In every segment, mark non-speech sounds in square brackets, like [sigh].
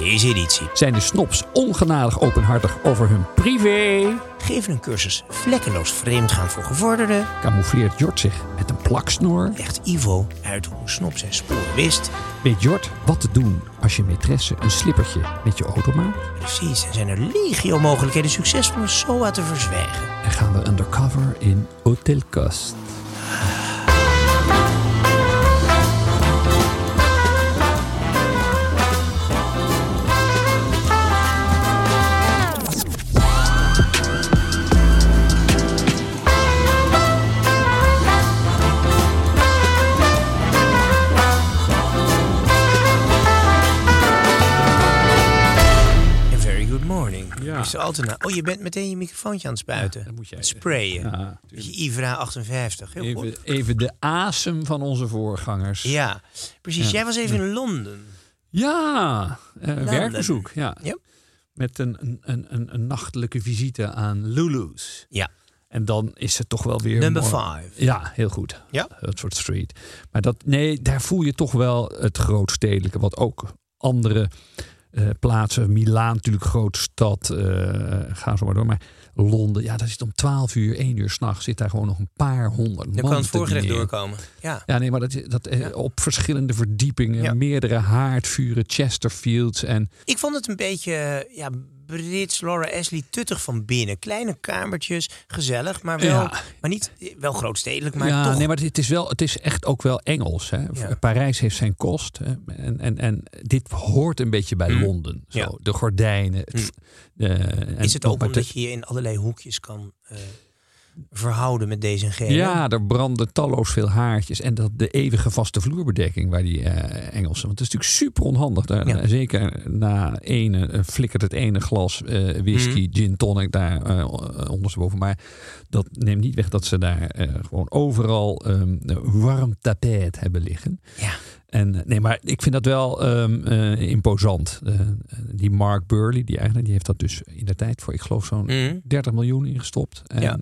Deze editie Zijn de snobs ongenadig openhartig over hun privé? geven een cursus vlekkeloos vreemdgaan voor gevorderden. Camoufleert Jort zich met een plaksnoor? Legt Ivo uit hoe snop zijn spoor wist. Weet Jort wat te doen als je maîtresse een slippertje met je auto maakt? Precies, en zijn er legio mogelijkheden succesvol een SOA te verzwijgen. En gaan we undercover in Hotel Kast. Ja. Mr. Altena. Oh, je bent meteen je microfoontje aan het spuiten. dan moet jij- Sprayen. Ja, Ivra 58. Heel goed. even, even de asem van onze voorgangers. Ja, precies. Ja. Jij was even in Londen. Ja, eh, werkbezoek. Ja. Ja. Met een, een, een, een, nachtelijke visite aan Lulu's. Ja. En dan is het toch wel weer... Number mooi. five. Ja, heel goed. Ja. Dat soort street. Maar dat, nee, daar voel je toch wel het grootstedelijke. Wat ook andere eh, plaatsen. Milaan natuurlijk, grote stad. eh ga zo maar door. Maar Londen, ja, dat zit om 12 uur, 1 uur s'nachts. Zit daar gewoon nog een paar honderd Dan man kan het voorgerecht doorkomen. Ja. Ja, nee, maar dat, dat, eh, Ja. op verschillende verdiepingen. Ja. Meerdere haardvuren, Chesterfields. En Ik vond het een beetje ja, Brits, Laura Ashley, tuttig van binnen. Kleine kamertjes, gezellig, maar wel, Ja. maar niet wel grootstedelijk, maar ja, toch. nee, maar het is, wel, het is echt ook wel Engels. Hè? Ja. Parijs heeft zijn kost. Hè? En, en, en dit hoort een beetje bij Mm. Londen. Zo. Ja. De gordijnen. Mm. eh, is het ook omdat je je in allerlei hoekjes kan eh, verhouden met deze en? Ja, er branden talloos veel haartjes. En dat de eeuwige vaste vloerbedekking bij die eh, Engelsen. Want het is natuurlijk super onhandig. Daar, Ja. Zeker na ene eh, flikkert het ene glas eh, whisky, Mhm. gin tonic daar eh, ondersteboven. Maar dat neemt niet weg dat ze daar gewoon overal ehm, warm tapijt hebben liggen. Ja. En eh, nee, maar ik vind dat wel ehm, eh, imposant. Eh, die Mark Burley, die eigenlijk, die heeft dat dus in de tijd voor, ik geloof, zo'n Mhm. 30 miljoen ingestopt. En Ja.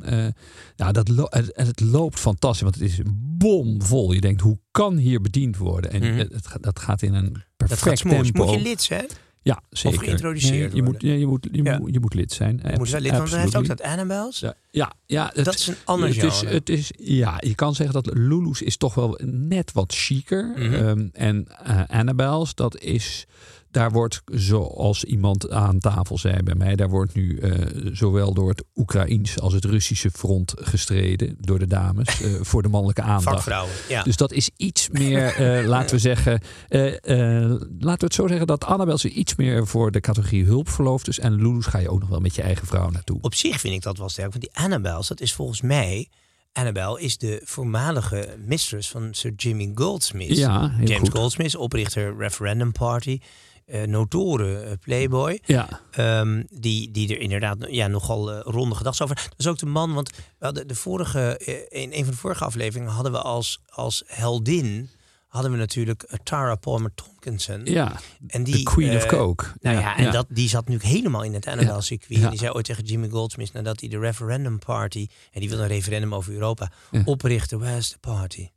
nou, dat en het loopt fantastisch, want het is bomvol. Je denkt, hoe kan hier bediend worden? En Mhm. het, het gaat- dat gaat in een Dat perfect gaat smoes. tempo. Moet je lid zijn? Ja, zeker. geïntroduceerd je, moet, je, moet, je, moet, je moet lid zijn. Je moet wel lid, want hij heeft ook dat Annabelle's. Ja, ja, ja het, Dat is een ander het is, genre. het is, ja, je kan zeggen dat Lulu's is toch wel net wat chiquer. Ehm, en eh, Annabelle's, dat is... Daar wordt, zoals iemand aan tafel zei bij mij... daar wordt nu eh, zowel door het Oekraïens als het Russische front gestreden... door de dames, eh, [laughs] voor de mannelijke aandacht. Vakvrouwen, ja. Dus dat is iets meer, eh, [laughs] laten we zeggen... laten we het zo zeggen dat Annabelle's is iets meer voor de categorie hulpverloofdes... en Lulu's ga je ook nog wel met je eigen vrouw naartoe. Op zich vind ik dat wel sterk. Want die Annabelle's, dat is volgens mij... Annabelle is de voormalige mistress van Sir Jimmy Goldsmith. Ja, James goed. Goldsmith, oprichter Referendum Party. Eh notoren eh, playboy. Ja. Ehm, die, die er inderdaad ja, nogal eh, ronde gedachten over. Dat is ook de man, want we hadden de vorige, in een van de vorige afleveringen hadden we als, als heldin hadden we natuurlijk Tara Palmer Tompkinson. Ja, en de Queen of Coke. Nou ja, Ja, en ja. Dat, die zat natuurlijk helemaal in het Annabelle-circuit. Ja. En die zei ooit tegen Jimmy Goldsmith, nadat hij de Referendum Party, en die wilde een referendum over Europa, Ja. oprichten. Where's the party? [laughs]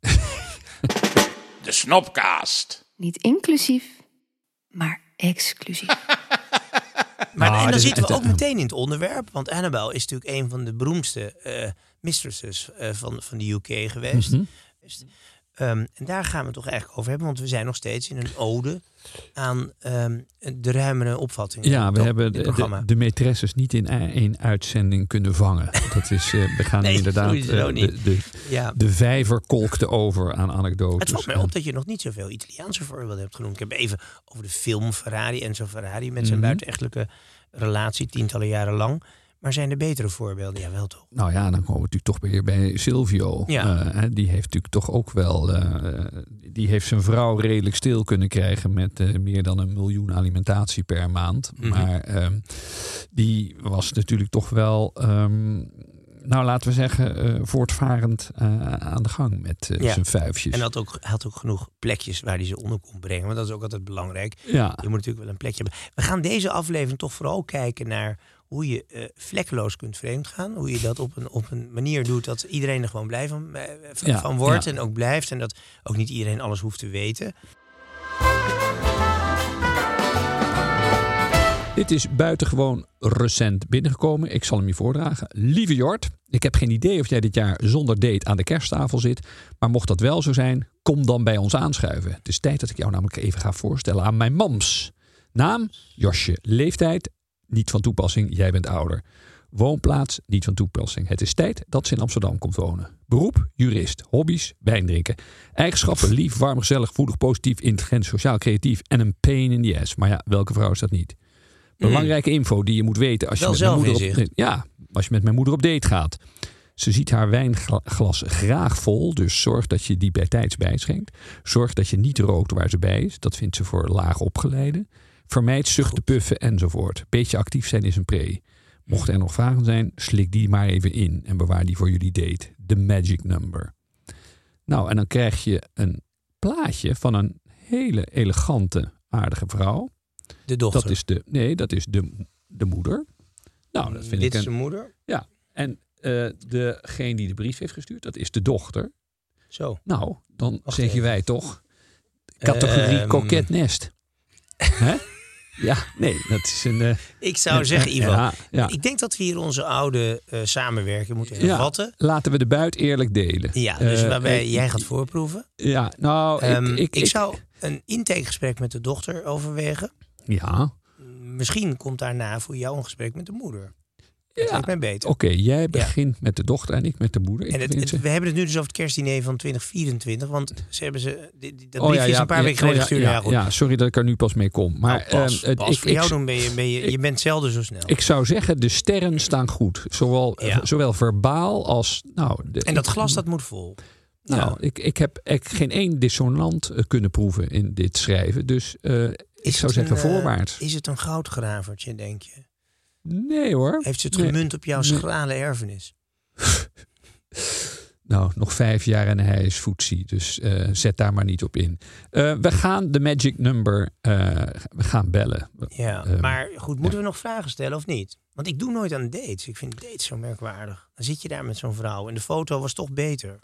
[laughs] De Snopcast. Niet inclusief, maar exclusief. [laughs] Maar Nou, en dan dus zitten we ook meteen in het onderwerp. Want Annabelle is natuurlijk een van de beroemdste eh, mistresses eh, van, van de UK geweest. Mhm. Ehm, en daar gaan we het toch eigenlijk over hebben. Want we zijn nog steeds in een ode aan ehm, de ruimere opvattingen. Ja, we hebben de, de, de maîtresses niet in één uitzending kunnen vangen. [laughs] Dat is, eh, we gaan Nee, inderdaad eh, de, de, ja. de vijver kolkte over aan anekdotes. Het valt mij En- op dat je nog niet zoveel Italiaanse voorbeelden hebt genoemd. Ik heb even over de film Ferrari, Enzo Ferrari... met zijn buitenechtelijke relatie, tientallen jaren lang. Maar zijn er betere voorbeelden? Ja, wel toch? Nou ja, dan komen we natuurlijk toch weer bij Silvio. Ja. Eh, die heeft natuurlijk toch ook wel. eh, die heeft zijn vrouw redelijk stil kunnen krijgen met eh, meer dan een miljoen alimentatie per maand. Mhm. Maar ehm, die was natuurlijk toch wel. ehm, nou, laten we zeggen, voortvarend aan de gang met Ja. zijn vuifjes. En had ook, had ook genoeg plekjes waar hij ze onder kon brengen. Want dat is ook altijd belangrijk. ja, Je moet natuurlijk wel een plekje hebben. We gaan deze aflevering toch vooral kijken naar hoe je eh, vlekkeloos kunt vreemd gaan. Hoe je dat op een, op een manier doet dat iedereen er gewoon blij van, eh, van, Ja, van wordt ja. en ook blijft. En dat ook niet iedereen alles hoeft te weten. Dit is buitengewoon recent binnengekomen. Ik zal hem je voordragen. Lieve Jort, ik heb geen idee of jij dit jaar zonder date aan de kersttafel zit. Maar mocht dat wel zo zijn, kom dan bij ons aanschuiven. Het is tijd dat ik jou namelijk even ga voorstellen aan mijn mams. Naam, Josje. Leeftijd, niet van toepassing, jij bent ouder. Woonplaats, niet van toepassing. Het is tijd dat ze in Amsterdam komt wonen. Beroep, jurist. Hobby's, wijn drinken. Eigenschappen, lief, warm, gezellig, voelig, positief, intelligent, sociaal, creatief en een pain in the ass. Maar ja, welke vrouw is dat niet? Belangrijke info die je moet weten als je, Wel met mijn moeder op, ja, als je met mijn moeder op date gaat. Ze ziet haar wijnglas graag vol, dus zorg dat je die bij tijds bijschenkt. Zorg dat je niet rookt waar ze bij is. Dat vindt ze voor laag opgeleide. Vermijd zuchten, puffen enzovoort. Beetje actief zijn is een pre. Mochten er nog vragen zijn, slik die maar even in en bewaar die voor jullie date. De magic number. Nou, en dan krijg je een plaatje van een hele elegante, aardige vrouw. De dochter. Dat is de, nee, dat is de, de moeder. Nou, dat vind Dit ik is een, zijn moeder. ja. En eh, degene die de brief heeft gestuurd, dat is de dochter. Zo. Nou, dan Wacht zeggen wij toch categorie Ehm. koket nest. [laughs] Hè? Ja, nee, dat is een... eh, Ik zou zeggen. Ja, ja. Ik denk dat we hier onze oude eh, samenwerking moeten Ja. hervatten. Laten we de buit eerlijk delen. Ja, dus Eh, waarbij jij gaat voorproeven. Ja, nou, Ehm, ik, ik, ik, zou een intakegesprek met de dochter overwegen. Ja, Misschien komt daarna voor jou een gesprek met de moeder. Ja. lijkt mij beter. oké, jij begint met de dochter en ik met de moeder. Ik En het, het- we hebben het nu dus over het kerstdiner van 2024. Want ze hebben ze, die- die- dat Oh, briefje is een paar ja, weken geleden oh, ja, gestuurd. Ja, Ja, ja, sorry dat ik er nu pas mee kom. Maar Nou, pas, ehm, pas. ik, voor ik, jou doen ben je, ben je, je bent zelden zo snel. Ik zou zeggen, de sterren staan goed. Zowel, Ja. zowel verbaal als... Nou, de, en dat glas dat moet vol. Nou, Ja. ik, ik heb ik geen één dissonant eh, kunnen proeven in dit schrijven. Dus eh, ik Is zou zeggen een, eh, voorwaarts. Is het een goudgravertje, denk je? Nee hoor. Heeft ze het Nee. gemunt op jouw Nee. schrale erfenis? [laughs] Nou, nog vijf jaar en hij is foetsie. Dus eh, zet daar maar niet op in. Eh, we gaan de magic number... eh, we gaan bellen. Ja, Ehm, maar goed, moeten we nog vragen stellen of niet? Want ik doe nooit aan dates. Ik vind dates zo merkwaardig. Dan zit je daar met zo'n vrouw en de foto was toch beter.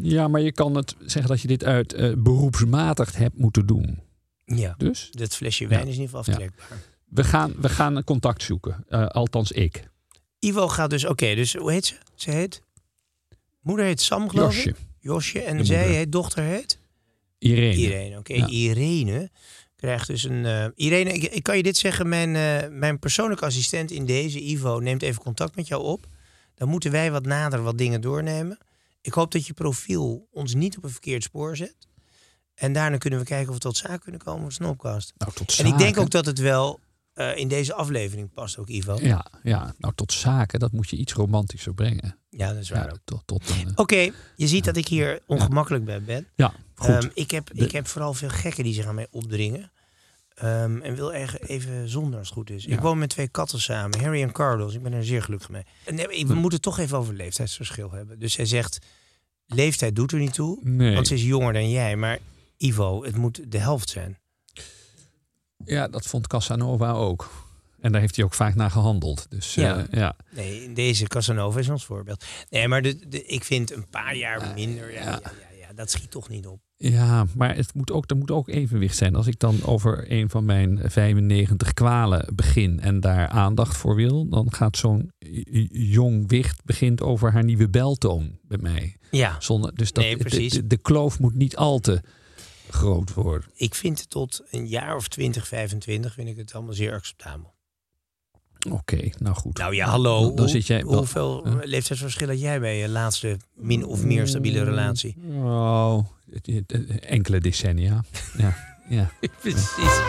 Ja, maar je kan het zeggen dat je dit uit beroepsmatig hebt moeten doen. Ja, Dus dat flesje wijn Ja. is in ieder geval Ja. We gaan, we gaan een contact zoeken. Eh, althans ik. Ivo gaat dus, oké, dus hoe heet ze? Ze heet? Moeder heet Sam, geloof Josje. ik. Josje. En De zij moeder. heet, dochter heet? Irene. Irene. Oké, Ja. Irene krijgt dus een... eh, Irene, ik, ik kan je dit zeggen. Mijn, eh, mijn persoonlijke assistent in deze, Ivo, neemt even contact met jou op. Dan moeten wij wat nader wat dingen doornemen. Ik hoop dat je profiel ons niet op een verkeerd spoor zet. En daarna kunnen we kijken of we tot zaak kunnen komen voor Snopcast. Nou, tot En ik denk ook dat het wel eh, in deze aflevering past ook, Ivo. Ja, Ja, ja, nou tot zaken, dat moet je iets romantischer brengen. dat is waar. Ja, ook. tot, tot eh, Oké, je ziet dat ik hier ongemakkelijk bij ben. ja, goed. Ehm, ik, heb, De- ik heb vooral veel gekken die zich aan mij opdringen. Ehm, en wil erg even zonder als het goed is. Ik Ja. woon met twee katten samen, Harry en Carlos. Ik ben er zeer gelukkig mee. En nee, we Hm. moeten het toch even over leeftijdsverschil hebben. Dus hij zegt, leeftijd doet er niet toe. nee. Want ze is jonger dan jij. Maar Ivo, het moet de helft zijn. Ja, dat vond Casanova ook. En daar heeft hij ook vaak naar gehandeld. Dus Ja. ja, ja. Nee, deze Casanova is ons voorbeeld. Nee, maar de, de, ik vind een paar jaar minder. Ja, ja. ja. Dat schiet toch niet op. Ja, maar het moet ook, er moet ook evenwicht zijn. Als ik dan over een van mijn 95 kwalen begin en daar aandacht voor wil, dan gaat zo'n jong wicht begint over haar nieuwe beltoon bij mij. Ja, Zonder, dus dat, Nee, de- precies. De, de kloof moet niet al te groot ik vind het tot een jaar of 20, 25 vind ik het allemaal zeer acceptabel. Oké, nou goed. Nou ja, hallo. Dan, dan Hoe- zit jij hoeveel Huh? leeftijdsverschil had jij bij je laatste min of meer stabiele relatie? Oh, enkele decennia. [laughs] Ja, ja. Precies.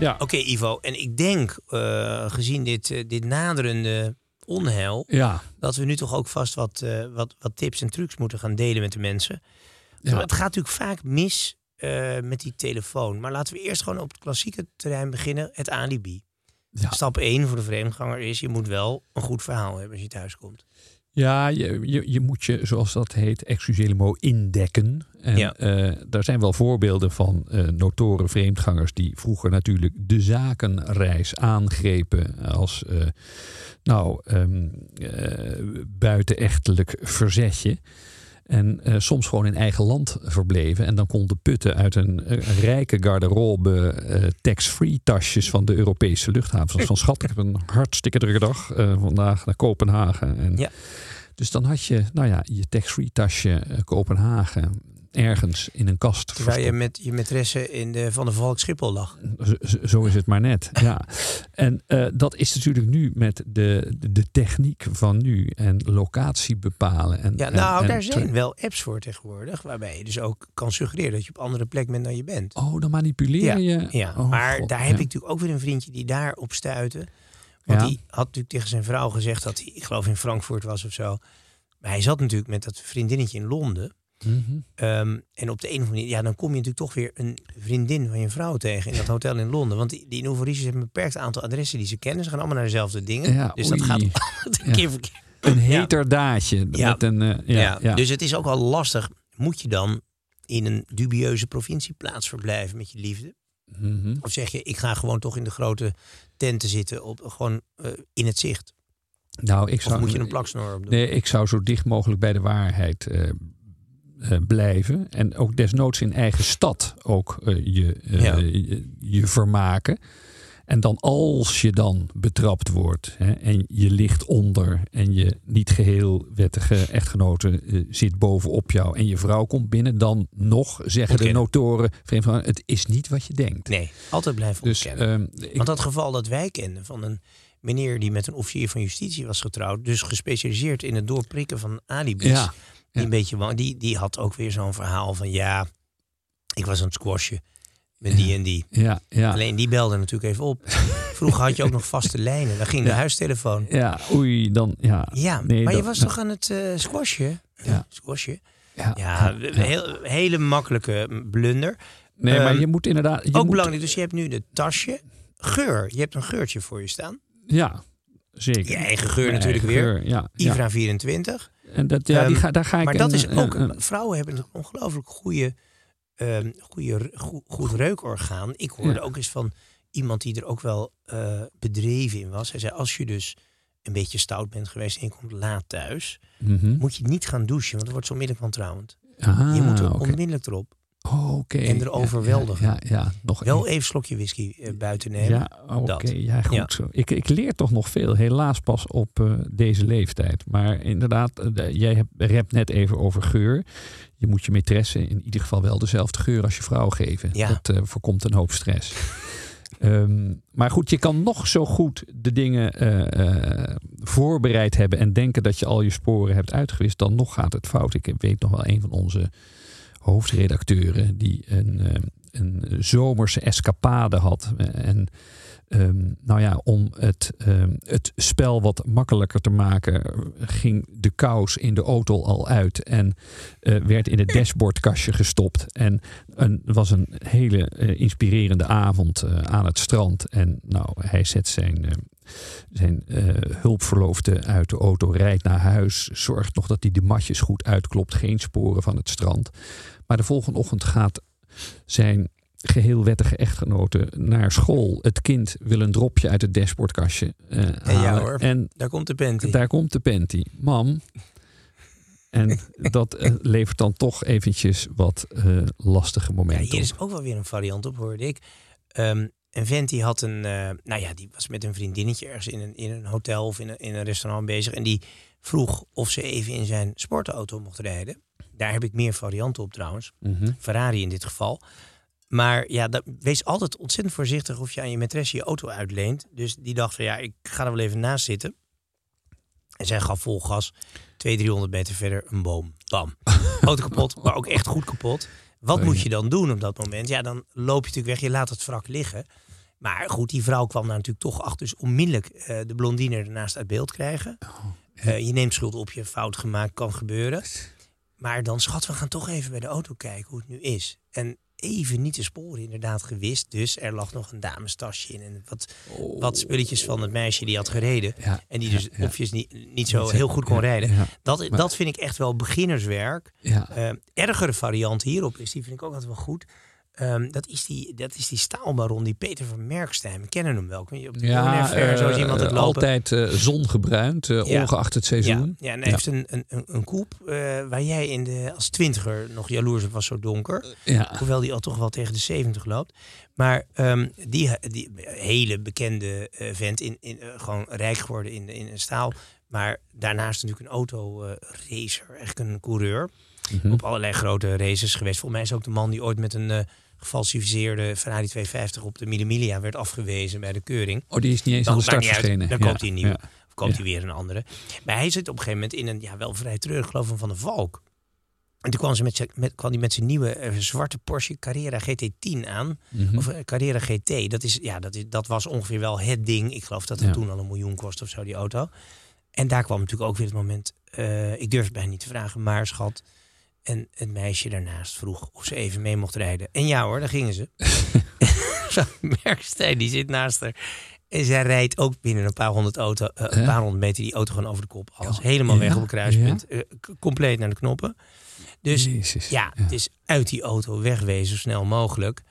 ja. Oké, Ivo. En ik denk, eh, gezien dit, eh, dit naderende onheil, ja. dat we nu toch ook vast wat, eh, wat, wat tips en trucs moeten gaan delen met de mensen. Ja. Het gaat natuurlijk vaak mis eh, met die telefoon. Maar laten we eerst gewoon op het klassieke terrein beginnen, het alibi. Ja. Stap 1 voor de vreemdganger is, je moet wel een goed verhaal hebben als je thuis komt. Ja, je, je, je moet je, zoals dat heet, excusez-le-mo, indekken. En Ja. eh, daar zijn wel voorbeelden van eh notoren vreemdgangers die vroeger natuurlijk de zakenreis aangrepen als eh, nou, ehm, eh, buitenechtelijk verzetje. En eh, soms gewoon in eigen land verbleven. En dan konden putten uit een, eh, rijke garderobe eh, tax-free tasjes van de Europese luchthavens. Van schat, ik heb een hartstikke drukke dag vandaag naar Kopenhagen. En Ja. Dus dan had je, nou ja, je tax-free tasje Kopenhagen ergens in een kast. Terwijl je met je maîtresse in de Van de Valk Schiphol lag. Zo- is het maar net. Ja. En eh, dat is natuurlijk nu met de, de, techniek van nu en locatie bepalen. En, Ja, nou, en daar zijn wel apps voor tegenwoordig. Waarbij je dus ook kan suggereren dat je op andere plek bent dan je bent. Oh, dan manipuleer je. Ja, Oh, maar God, daar heb ja. ik natuurlijk ook weer een vriendje die daarop stuitte. Want Ja. die had natuurlijk tegen zijn vrouw gezegd dat hij, ik geloof in Frankfurt was of zo. Maar hij zat natuurlijk met dat vriendinnetje in Londen. Mhm. Ehm, en op de een of andere manier, ja, dan kom je natuurlijk toch weer een vriendin van je vrouw tegen in dat hotel in Londen. Want die, die Novarese hebben een beperkt aantal adressen die ze kennen. Ze gaan allemaal naar dezelfde dingen. Ja, dus dat gaat [laughs] een keer verkeerd. Een. Ja. Met een, eh, ja. Dus het is ook al lastig. Moet je dan in een dubieuze provincieplaats verblijven met je liefde? Mhm. Of zeg je, ik ga gewoon toch in de grote tenten zitten, op, gewoon eh, in het zicht? Nou, ik Of zou, moet je een plaksnor op doen? Nee, ik zou zo dicht mogelijk bij de waarheid eh, eh, blijven. En ook desnoods in eigen stad ook eh, je, eh, Ja. je, je vermaken. En dan als je dan betrapt wordt hè, en je ligt onder en je niet geheel wettige echtgenote zit bovenop jou en je vrouw komt binnen, dan nog zeggen de notoren, vreemd van, het is niet wat je denkt. Nee, altijd blijven Dus ontkennen. ehm, ik, Want dat geval dat wij kenden van een meneer die met een officier van justitie was getrouwd, dus gespecialiseerd in het doorprikken van alibis, Ja, die een beetje die, die had ook weer zo'n verhaal van ja, ik was aan het squashen met die en die. ja, ja. Alleen die belde natuurlijk even op. [laughs] Vroeger had je ook nog vaste lijnen, dan ging de Ja. huistelefoon. ja, oei, dan ja. Ja, Nee, maar je dat- was toch aan het eh squashen? Ja. Squashen? ja, Ja, heel, hele makkelijke blunder. Nee, maar Ehm, je moet inderdaad. Je ook moet, belangrijk, dus je hebt nu de tasje. Geur, je hebt een geurtje voor je staan. Ja, zeker. Je eigen geur Mijn natuurlijk eigen weer. geur, ja, ja. Ivra 24. En dat, ja, die Ehm, ga, daar ga ik. Maar dat is ook, vrouwen hebben een ongelooflijk goede, ehm, goede, goed, goed reukorgaan. Ik hoorde ook eens van iemand die er ook wel eh, bedreven in was. Hij zei, als je dus een beetje stout bent geweest en je komt laat thuis, Mhm. moet je niet gaan douchen, want dan wordt zo onmiddellijk wantrouwend. Ah, je moet er onmiddellijk erop. Oh, oké. en er overweldigen. Ja, ja, ja, nog Wel even een slokje whisky eh, buiten nemen. Ja, oké. Ja, goed Ja. zo. Ik, ik leer toch nog veel. Helaas pas op eh, deze leeftijd. Maar inderdaad, eh, jij hebt rept net even over geur. Je moet je maîtresse in ieder geval wel dezelfde geur als je vrouw geven. Ja. Dat voorkomt een hoop stress. [laughs] Ehm, maar goed, je kan nog zo goed de dingen voorbereid hebben en denken dat je al je sporen hebt uitgewist, dan nog gaat het fout. Ik weet nog wel een van onze hoofdredacteuren die een, eh, een zomerse escapade had. En ehm, nou ja, om het, ehm, het spel wat makkelijker te maken, ging de kous in de auto al uit en eh, werd in het dashboardkastje gestopt. En een, was een hele eh, inspirerende avond aan het strand. En nou, hij zet zijn. Zijn eh, hulpverloofde uit de auto, rijdt naar huis, zorgt nog dat hij de matjes goed uitklopt, geen sporen van het strand. Maar de volgende ochtend gaat zijn geheel wettige echtgenote naar school. Het kind wil een dropje uit het dashboardkastje eh ja halen. hoor. En Daar komt de panty. daar komt de panty. Mam, En dat eh, levert dan toch eventjes wat lastige Ja, momenten hier is ook wel weer een variant op, hoorde ik. Ehm, een vent die had een, eh, nou ja, die was met een vriendinnetje ergens in een, in een hotel of in een, in een restaurant bezig. En die vroeg of ze even in zijn sportauto mocht rijden. Daar heb ik meer varianten op trouwens. Mhm. Ferrari in dit geval. Maar ja, dat, wees altijd ontzettend voorzichtig of je aan je maîtresse je auto uitleent. Dus die dacht van ja, ik ga er wel even naast zitten. En zij gaf vol gas. 200, 300 meter verder een boom. Bam. [laughs] Auto kapot, maar ook echt goed kapot. Wat moet je dan doen op dat moment? Ja, dan loop je natuurlijk weg. Je laat het wrak liggen. Maar goed, die vrouw kwam daar natuurlijk toch achter. Dus onmiddellijk eh, de blondine ernaast uit beeld krijgen. Eh, je neemt schuld op je, fout gemaakt, kan gebeuren. Maar dan, schat, we gaan toch even bij de auto kijken hoe het nu is. En even niet de sporen inderdaad gewist. Dus er lag nog een damestasje in. En wat, wat spulletjes van het meisje die had gereden. Ja, En die dus ja. niet, niet zo heel goed kon rijden. Dat, Maar- dat vind ik echt wel beginnerswerk. Ja. Eh, ergere variant hierop is, die vind ik ook altijd wel goed. Ehm, dat, is die, dat is die staalbaron, die Peter van Merkstein. We kennen hem wel. Kun je op de Ja, zo eh, is iemand het lopen. altijd eh, zongebruind, eh, Ja. ongeacht het seizoen. ja, en hij heeft een, een, een, koep eh, waar jij in de, als twintiger nog jaloers op was, zo donker. Hoewel die al toch wel tegen de 70 loopt. Maar ehm, die, die hele bekende eh, vent, in, in, eh, gewoon rijk geworden in, in een staal. Maar daarnaast natuurlijk een autoracer, echt een coureur. Mhm. Op allerlei grote races geweest. Volgens mij is ook de man die ooit met een eh, gefalsificeerde Ferrari 250 op de Mille Miglia werd afgewezen bij de keuring. Oh, die is niet eens Dan aan de start verschenen. Dan koopt hij een nieuwe. Of koopt hij weer een andere. Maar hij zit op een gegeven moment in een ja, wel vrij treurig geloof ik van de Valk. En toen kwam, ze met zijn, met, kwam hij met zijn nieuwe eh, zwarte Porsche Carrera GT10 aan. Mhm. Of eh, Carrera GT. Dat, is, ja, dat, is, dat was ongeveer wel het ding. Ik geloof dat het Ja. toen al een miljoen kost of zo, die auto. En daar kwam natuurlijk ook weer het moment. eh, ik durf het bijna niet te vragen, maar schat. En het meisje daarnaast vroeg of ze even mee mocht rijden. En ja hoor, daar gingen ze. [laughs] [laughs] Merkstein, die zit naast haar. En zij rijdt ook binnen een paar honderd, auto, eh, een Ja. paar honderd meter die auto gewoon over de kop. Alles Ja. helemaal weg op een kruispunt. Eh, compleet naar de knoppen. Dus Jezus. ja, het is uit die auto wegwezen zo snel mogelijk.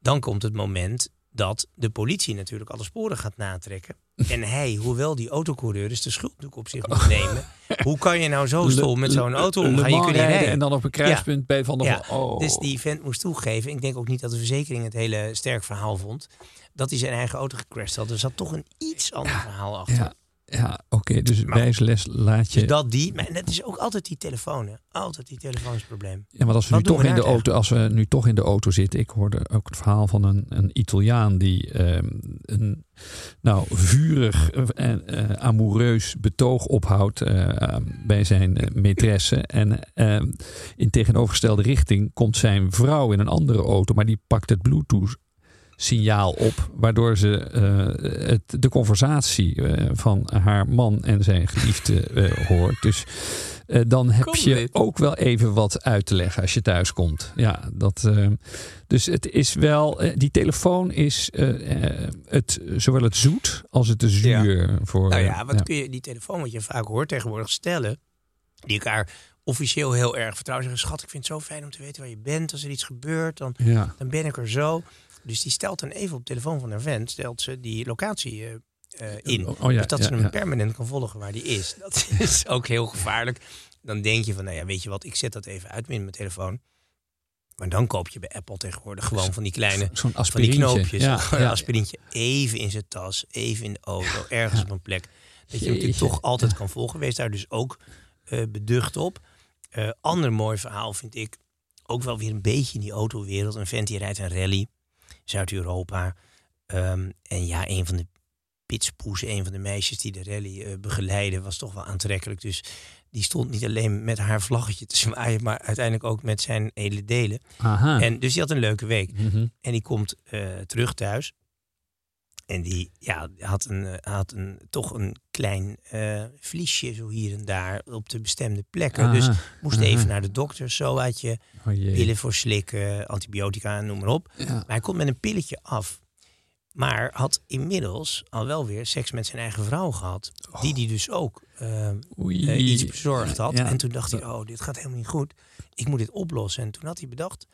Dan komt het moment dat de politie natuurlijk alle sporen gaat natrekken. [laughs] En hij, hoewel die autocoureur dus de schuld op zich moet nemen. Hoe kan je nou zo stom met zo'n auto omgaan? Je kunt rijden. En dan op een kruispunt bij Van der Ja, Oh. Dus die vent moest toegeven. Ik denk ook niet dat de verzekering het hele sterk verhaal vond. Dat hij zijn eigen auto gecrashed had. Er zat toch een iets ander verhaal achter. Ja, oké. dus Maar- wijsles laat je... Dus dat die. Maar dat is ook altijd die telefoon. Hè. Altijd die telefoon is het probleem. Ja, maar als we, Wat nu toch we in de auto, als we nu toch in de auto zitten. Ik hoorde ook het verhaal van een, een Italiaan die ehm, een nou, vurig en eh, amoureus betoog ophoudt eh, bij zijn eh, maîtresse. En ehm, in tegenovergestelde richting komt zijn vrouw in een andere auto, maar die pakt het Bluetooth signaal op, waardoor ze eh, het, de conversatie eh, van haar man en zijn geliefde eh, hoort. Dus dan heb je dit? ook wel even wat uit te leggen als je thuis komt. Ja, dat, dus het is wel, die telefoon is het, zowel het zoet als het de zuur voor. Nou ja, wat kun je die telefoon wat je vaak hoort tegenwoordig stellen. Die elkaar officieel heel erg vertrouwen. Zeggen, schat, ik vind het zo fijn om te weten waar je bent. Als er iets gebeurt, dan, ja. dan ben ik er zo. Dus die stelt dan even op de telefoon van haar vent, stelt ze die locatie eh, eh, in. Oh, oh ja, dus dat ja, ze hem ja. permanent kan volgen waar die is. Dat [laughs] is ook heel gevaarlijk. Dan denk je van, nou ja, weet je wat, ik zet dat even uit met mijn telefoon. Maar dan koop je bij Apple tegenwoordig gewoon van die kleine Zo'n van die knoopjes. Ja, [laughs] Gewoon ja. een aspirintje even in zijn tas, even in de auto, ergens op een plek. Dat je hem natuurlijk toch altijd kan volgen. Wees daar dus ook eh, beducht op. Eh ander mooi verhaal vind ik, ook wel weer een beetje in die autowereld. Een vent die rijdt een rally, Zuid-Europa. Ehm, en ja, een van de pitspoes, een van de meisjes die de rally eh, begeleiden, was toch wel aantrekkelijk. Dus die stond niet alleen met haar vlaggetje te [laughs] zwaaien, maar uiteindelijk ook met zijn hele delen. Aha. En dus die had een leuke week. Mhm. En die komt eh, terug thuis. En die ja, had, een, eh, had een, toch een klein eh vliesje zo hier en daar op de bestemde plekken. Dus moest Aha. even naar de dokter. Zo had je Oh pillen voor slikken, antibiotica, noem maar op. Ja. Maar hij komt met een pilletje af. Maar had inmiddels al wel weer seks met zijn eigen vrouw gehad. Die die dus ook eh, iets bezorgd had. Ja. En toen dacht hij, oh, dit gaat helemaal niet goed. Ik moet dit oplossen. En toen had hij bedacht,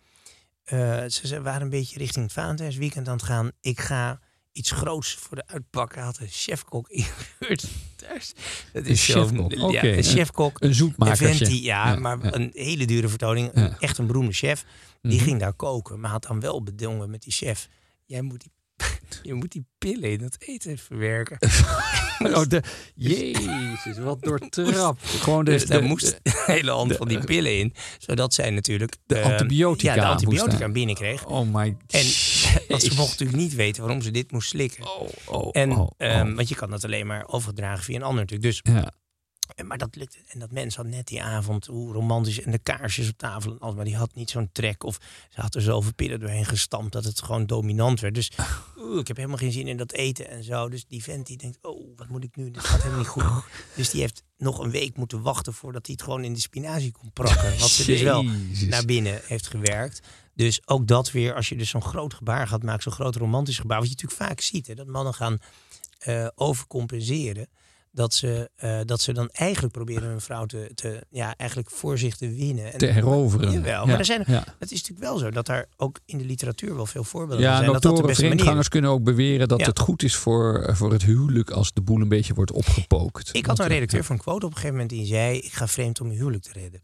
ze, ze waren een beetje richting het Valentijnsweekend aan het gaan. Ik ga iets groots voor de uitpakken. Hij had een chefkok ingehuurd. Dat is chefkok, Ja, oké. een chefkok. Een die, ja, Ja, maar ja. een hele dure vertoning. Ja. Echt een beroemde chef. Die Mhm. ging daar koken, maar had dan wel bedongen met die chef. Jij moet die, [laughs] je moet die pillen in het eten verwerken. [laughs] Oh, de, jezus, wat [laughs] doortrapt. Gewoon Dus de, daar de- moest een hele hand van die pillen in. Zodat zij natuurlijk... De ehm, antibiotica Ja, de antibiotica binnenkreeg. Oh my En [laughs] want ze Jezus. mocht natuurlijk niet weten waarom ze dit moest slikken. Oh, oh, En, oh, oh. ehm, want je kan dat alleen maar overdragen via een ander natuurlijk. Dus, ja. maar dat lukte. En dat mens had net die avond, hoe romantisch, en de kaarsjes op tafel en alles. Maar die had niet zo'n trek. Of ze had er zoveel pillen doorheen gestampt dat het gewoon dominant werd. Dus [laughs] ik heb helemaal geen zin in dat eten en zo. Dus die vent die denkt, oh, wat moet ik nu? Dit gaat helemaal niet goed. [laughs] Dus die heeft nog een week moeten wachten voordat hij het gewoon in de spinazie kon prakken. Wat ze dus wel naar binnen heeft gewerkt. Dus ook dat weer, als je dus zo'n groot gebaar gaat maken, zo'n groot romantisch gebaar, wat je natuurlijk vaak ziet, hè, dat mannen gaan eh, overcompenseren. Dat ze, eh, dat ze dan eigenlijk proberen hun vrouw te, te ja, eigenlijk voor zich te winnen. En, Te heroveren. Jawel, Ja, maar er zijn, ja. het is natuurlijk wel zo dat daar ook in de literatuur wel veel voorbeelden van Ja, zijn. Dat dat de doktoren, manier vreemdgangers kunnen ook beweren dat Ja. het goed is voor, voor het huwelijk als de boel een beetje wordt opgepookt. Ik had een eh, redacteur van Quote op een gegeven moment die zei, ik ga vreemd om mijn huwelijk te redden.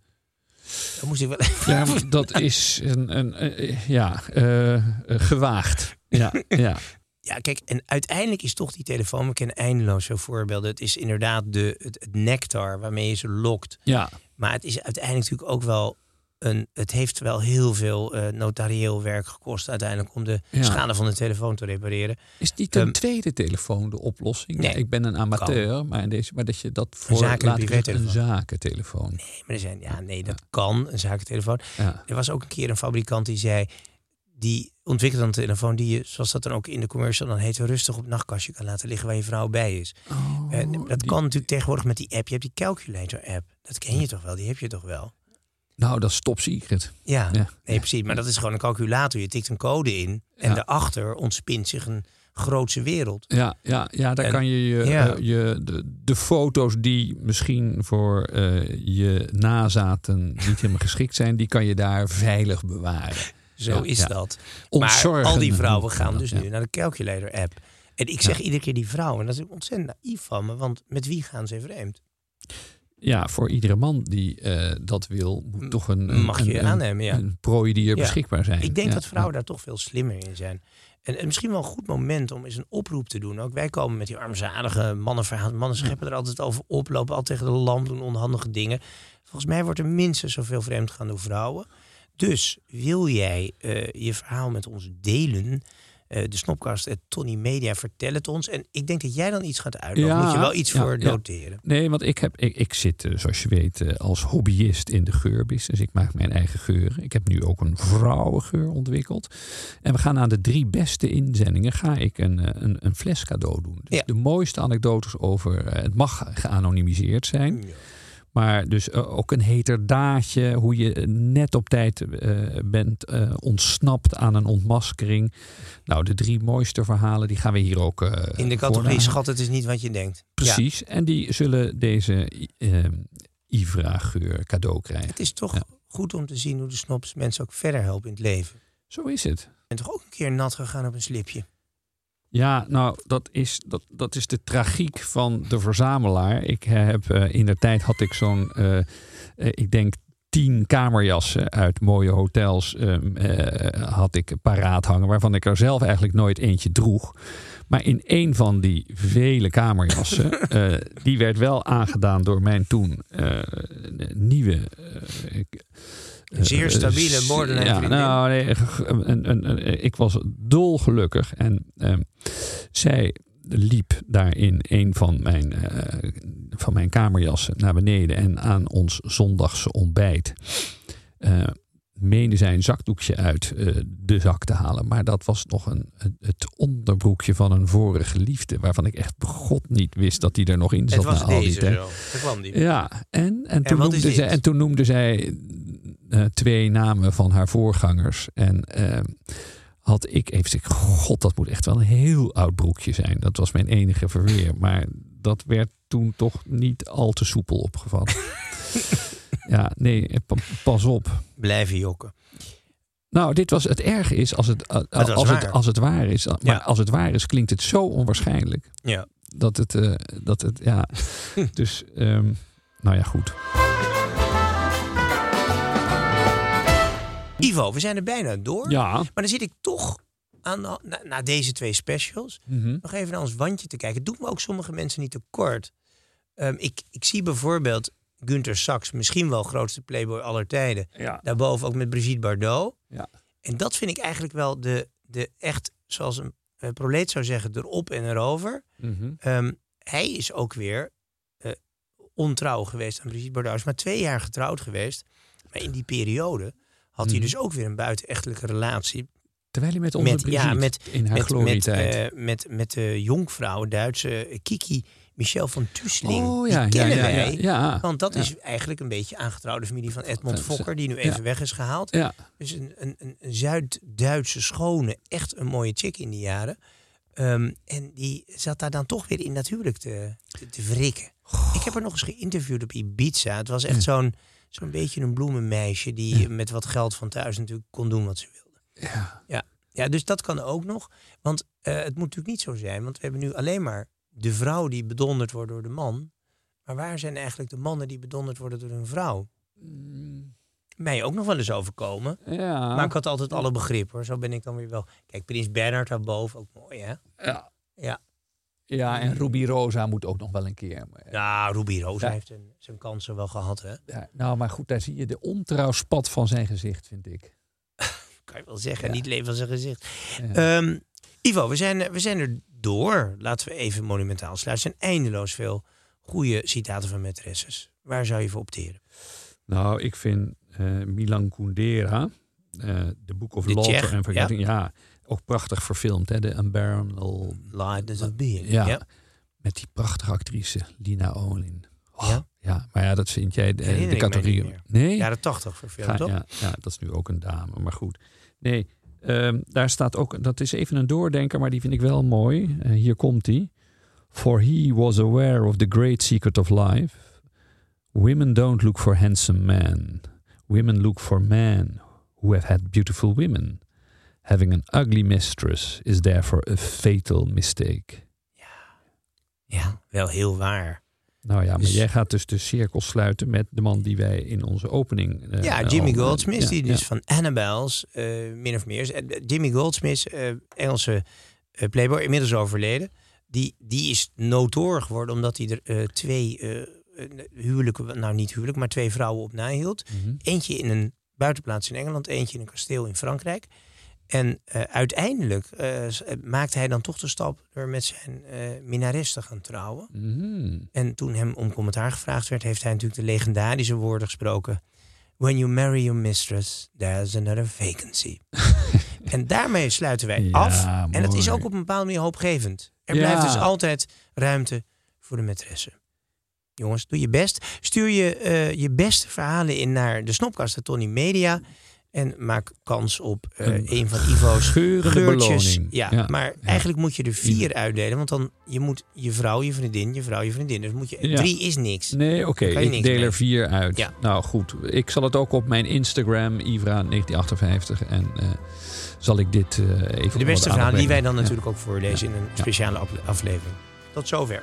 Dan moest ik wel even... Ja, dat is een, een, eh, ja, eh, gewaagd. Ja, [laughs] ja. Ja, kijk, en uiteindelijk is toch die telefoon, we kennen eindeloos zo voorbeelden. Het is inderdaad de, het, het nectar waarmee je ze lokt. ja. Maar het is uiteindelijk natuurlijk ook wel een. Het heeft wel heel veel eh, notarieel werk gekost uiteindelijk om de Ja. schade van de telefoon te repareren. Is niet een Ehm, tweede telefoon de oplossing? nee, ik ben een amateur, maar, in deze, maar dat je dat voor zaken- en laat een zakentelefoon. Nee, maar er zijn, ja, nee, dat kan, een zakentelefoon. Ja. Er was ook een keer een fabrikant die zei. Die ontwikkelde een telefoon die je, zoals dat dan ook in de commercial dan heet, rustig op het nachtkastje kan laten liggen waar je vrouw bij is. En dat Oh, die- kan natuurlijk tegenwoordig met die app. Je hebt die calculator app. Dat ken je toch wel? Die heb je toch wel? Nou, dat is top secret. Ja, Ja. nee precies. Maar dat is gewoon een calculator. Je tikt een code in en daarachter ontspint zich een grootse wereld. Ja, ja, ja daar En- kan je, je, ja. eh, je de, de foto's die misschien voor eh, je nazaten niet helemaal geschikt zijn, die kan je daar veilig bewaren. Zo Ja, is ja. dat. Maar al die vrouwen gaan dus nu naar de calculator app. En ik zeg iedere keer die vrouwen, en dat is ontzettend naïef van me, want met wie gaan ze vreemd? Ja, voor iedere man die eh, dat wil, moet toch een, Mag je een, aannemen, ja. een prooi die er Ja. beschikbaar zijn. Ik denk Ja, dat vrouwen daar toch veel slimmer in zijn. En, en misschien wel een goed moment om eens een oproep te doen. Ook wij komen met die armzalige mannenverhalen. Mannen scheppen er altijd over op, lopen altijd tegen de lamp, doen onhandige dingen. Volgens mij wordt er minstens zoveel vreemd gaan door vrouwen. Dus wil jij eh, je verhaal met ons delen? Eh, de snopkast Tony Media, vertel het ons. En ik denk dat jij dan iets gaat uitleggen. Ja, Moet je wel iets ja, voor ja. noteren. Nee, want ik, heb, ik, ik zit, eh, zoals je weet, eh, als hobbyist in de geurbusiness. Ik maak mijn eigen geuren. Ik heb nu ook een vrouwengeur ontwikkeld. En we gaan aan de drie beste inzendingen ga ik een, een, een fles cadeau doen. Dus de mooiste anekdotes over, het mag geanonimiseerd zijn. Maar dus eh, ook een heterdaadje, hoe je net op tijd eh, bent eh, ontsnapt aan een ontmaskering. Nou, de drie mooiste verhalen, die gaan we hier ook eh In de categorie schat, het is niet wat je denkt. Ja, Precies. En die zullen deze eh, Ivra-geur cadeau krijgen. het is toch Ja. goed om te zien hoe de snops mensen ook verder helpen in het leven. Zo is het. Je bent toch ook een keer nat gegaan op een slipje? Ja, nou, dat is, dat, dat is de tragiek van de verzamelaar. Ik heb eh, in de tijd had ik zo'n, eh, eh, ik denk tien kamerjassen uit mooie hotels ehm, eh, had ik paraat hangen, waarvan ik er zelf eigenlijk nooit eentje droeg. Maar in een van die vele kamerjassen, [laughs] eh, die werd wel aangedaan door mijn toen eh, nieuwe. Een zeer eh, stabiele moordenaar Ja, nou, nee, g- g- een, een, een- ik was dolgelukkig. En ehm, zij liep daar in een van mijn, eh, van mijn kamerjassen naar beneden. En aan ons zondagse ontbijt eh meende zij een zakdoekje uit de zak te halen. Maar dat was nog een, het- onderbroekje van een vorige liefde. Waarvan ik echt begot niet wist dat die er nog in zat. Het was na al die deze tijd. die. Ja, en, en, toen, noemde zij, en toen noemde zij eh, twee namen van haar voorgangers. En eh, had ik even gezegd, god, dat moet echt wel een heel oud broekje zijn. Dat was mijn enige verweer. Maar dat werd toen toch niet al te soepel opgevat. [laughs] ja, nee, pa- pas op. Blijven jokken. Nou, dit was het erge is als het, was als, het, waar. als het waar is. Maar Ja. als het waar is, klinkt het zo onwaarschijnlijk. Ja. Dat het, eh, dat het ja. [laughs] dus, ehm, nou ja, goed. Ivo, we zijn er bijna door. Ja. Maar dan zit ik toch aan, na, na deze twee specials Mhm. nog even naar ons wandje te kijken. Het doet me ook sommige mensen niet tekort. Ehm ik, ik zie bijvoorbeeld Gunther Sachs, misschien wel grootste playboy aller tijden. Ja. Daarboven ook met Brigitte Bardot. Ja. En dat vind ik eigenlijk wel de, de echt, zoals een uh, proleet zou zeggen, erop en erover. Mhm. Ehm, hij is ook weer eh, ontrouw geweest aan Brigitte Bardot. Hij is maar twee jaar getrouwd geweest. Maar in die periode had hij Mhm. dus ook weer een buitenechtelijke relatie. Terwijl hij met onze Met, ja, Brigitte met, in haar met, met, eh, met, met de jonkvrouw, Duitse Kiki Michel van Tusseling. oh Die ja, ja, kennen ja, wij. ja. Want dat is eigenlijk een beetje aangetrouwde familie van Edmond Fokker, die nu even weg is gehaald. Dus een, een, een, Zuid-Duitse schone, echt een mooie chick in die jaren. Ehm, en die zat daar dan toch weer in natuurlijk te, te, te wrikken. Ik heb haar nog eens geïnterviewd op Ibiza. Het was echt zo'n zo'n beetje een bloemenmeisje die met wat geld van thuis natuurlijk kon doen wat ze wilde. ja. Ja, ja dus dat kan ook nog. Want eh, het moet natuurlijk niet zo zijn. Want we hebben nu alleen maar de vrouw die bedonderd wordt door de man. Maar waar zijn eigenlijk de mannen die bedonderd worden door hun vrouw? Mij ook nog wel eens overkomen. ja. Maar ik had altijd alle begrip hoor. Zo ben ik dan weer wel. Kijk, Prins Bernhard daarboven, ook mooi hè? ja. Ja. Ja, en Ruby Rosa moet ook nog wel een keer. Maar- Nou, Ruby Rosa Ja. heeft een, zijn kansen wel gehad hè? Ja, nou, maar goed, daar zie je de ontrouwspat van zijn gezicht, vind ik. [laughs] Kan je wel zeggen. Ja. Niet leven van zijn gezicht. Ja. Ehm, Ivo, we zijn, we zijn er door. Laten we even monumentaal sluiten. Er zijn eindeloos veel goede citaten van maîtresses. Waar zou je voor opteren? Nou, ik vind eh, Milan Kundera, eh The Book of De Tsjech, and Forgetting, ja. Ook prachtig verfilmd, hè? De Unbearable, Lightness of Being. ja, ja. met die prachtige actrice Lina Olin. Oh, Ja? ja. maar ja, dat vind jij de, Herinner de mij categorie. Nee, Jaren tachtig verfilmd, Ga- toch? ja, ja, dat is nu ook een dame, maar goed. Nee, ehm, daar staat ook, dat is even een doordenker, maar die vind ik wel mooi. Eh, hier komt hij. For he was aware of the great secret of life. Women don't look for handsome men. Women look for men who have had beautiful women. Having an ugly mistress is therefore a fatal mistake. Ja, wel heel waar. Nou ja, maar Dus- jij gaat dus de cirkel sluiten met de man die wij in onze opening. eh, ja, Jimmy Goldsmith, ja, die ja. dus van Annabelle's, eh, min of meer. is. Eh, Jimmy Goldsmith, Engelse playboy, inmiddels overleden. Die, die is notoor geworden omdat hij er twee huwelijken, nou niet huwelijk, maar twee vrouwen op nahield. Mhm. Eentje in een buitenplaats in Engeland, eentje in een kasteel in Frankrijk. En eh, uiteindelijk eh, eh, maakte hij dan toch de stap door met zijn eh minares te gaan trouwen. Mhm. En toen hem om commentaar gevraagd werd, heeft hij natuurlijk de legendarische woorden gesproken. When you marry your mistress, there's another vacancy. [laughs] en daarmee sluiten wij Ja, af. En dat is ook op een bepaalde manier hoopgevend. Er Ja. blijft dus altijd ruimte voor de maîtresse. Jongens, doe je best. Stuur je, je beste verhalen in naar de Snopkast Tony Media. En maak kans op eh, Een een van Ivo's geurtjes. Ja, Ja, maar ja. eigenlijk moet je er vier uitdelen. Want dan je moet je vrouw, je vriendin, je vrouw, je vriendin. Dus moet je, Ja. drie is niks. Nee, oké, ik deel mee. er vier uit. Nou goed, ik zal het ook op mijn Instagram, Ivra1958. En eh, zal ik dit eh even De beste verhalen die wij dan natuurlijk ook voorlezen in een speciale afle- aflevering. Tot zover.